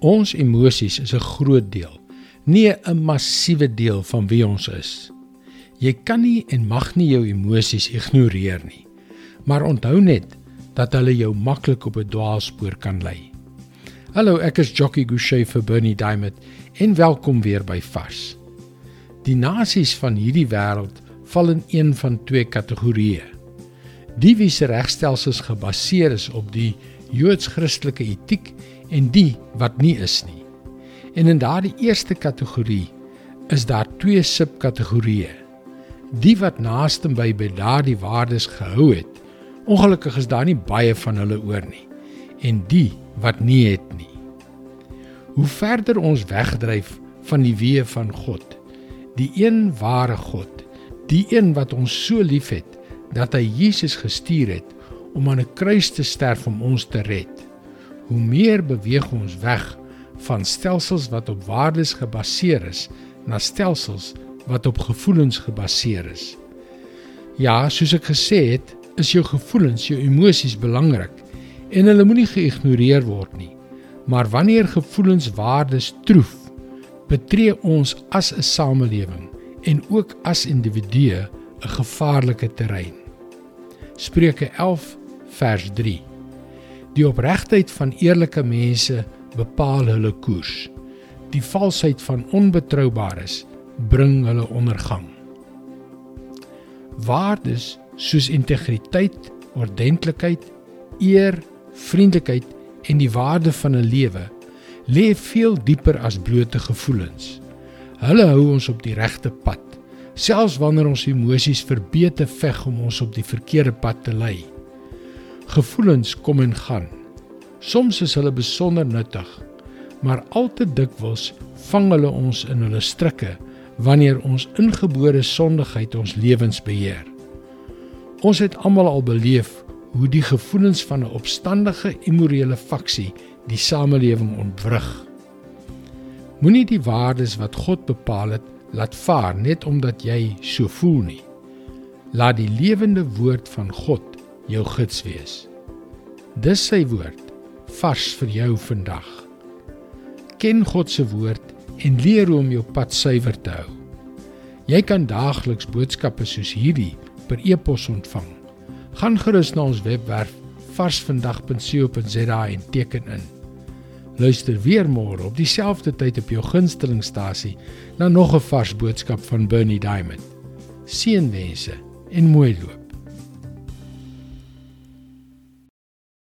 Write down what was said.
Ons emosies is 'n groot deel, nie 'n massiewe deel van wie ons is. Jy kan nie en mag nie jou emosies ignoreer nie. Maar onthou net dat hulle jou maklik op 'n dwaalspoor kan lei. Hallo, ek is Jockey Gouchee vir Bernie Diamond en welkom weer by Vars. Die nasies van hierdie wêreld val in een van twee kategorieë. Die wie se regstelsels gebaseer is op die Joods-Christelike etiek en die wat nie is nie. En in daardie eerste kategorie is daar twee subkategorieë. Die wat naaste by by daardie waardes gehou het. Ongelukkig is daar nie baie van hulle oor nie. En die wat nie het nie. Hoe verder ons wegdryf van die weë van God, die een ware God, die een wat ons so liefhet dat hy Jesus gestuur het om aan 'n kruis te sterf om ons te red. Hoe meer beweeg ons weg van stelsels wat op waardes gebaseer is na stelsels wat op gevoelens gebaseer is. Ja, soos ek gesê het, is jou gevoelens, jou emosies belangrik en hulle moenie geïgnoreer word nie. Maar wanneer gevoelens waardes troef, betree ons as 'n samelewing en ook as individue 'n gevaarlike terrein. Spreuke 11 vers 3. Die opregtheid van eerlike mense bepaal hulle koers. Die valsheid van onbetroubaares bring hulle ondergang. Waardes soos integriteit, ordentlikheid, eer, vriendelikheid en die waarde van 'n lewe lê veel dieper as blote gevoelens. Hulle hou ons op die regte pad selfs wanneer ons emosies verbeete veg om ons op die verkeerde pad te lei. Gevoelens kom en gaan. Soms is hulle besonder nuttig, maar al te dikwels vang hulle ons in hulle strikke wanneer ons ingebore sondigheid ons lewens beheer. Ons het almal al beleef hoe die gevoelens van 'n opstandige immorele faksie die samelewing ontwrig. Moenie die waardes wat God bepaal het laat vaar net omdat jy so voel nie. Laat die lewende woord van God jou gids wees. Dis sy woord vars vir jou vandag. Ken God se woord en leer hoe om jou pad suiwer te hou. Jy kan daagliks boodskappe soos hierdie per e-pos ontvang. Gaan gerus na ons webwerf varsvandag.co.za en teken in. Luister weer môre op dieselfde tyd op jou gunstelingstasie na nog 'n vars boodskap van Bernie Diamond. Seënwense en mooi loop.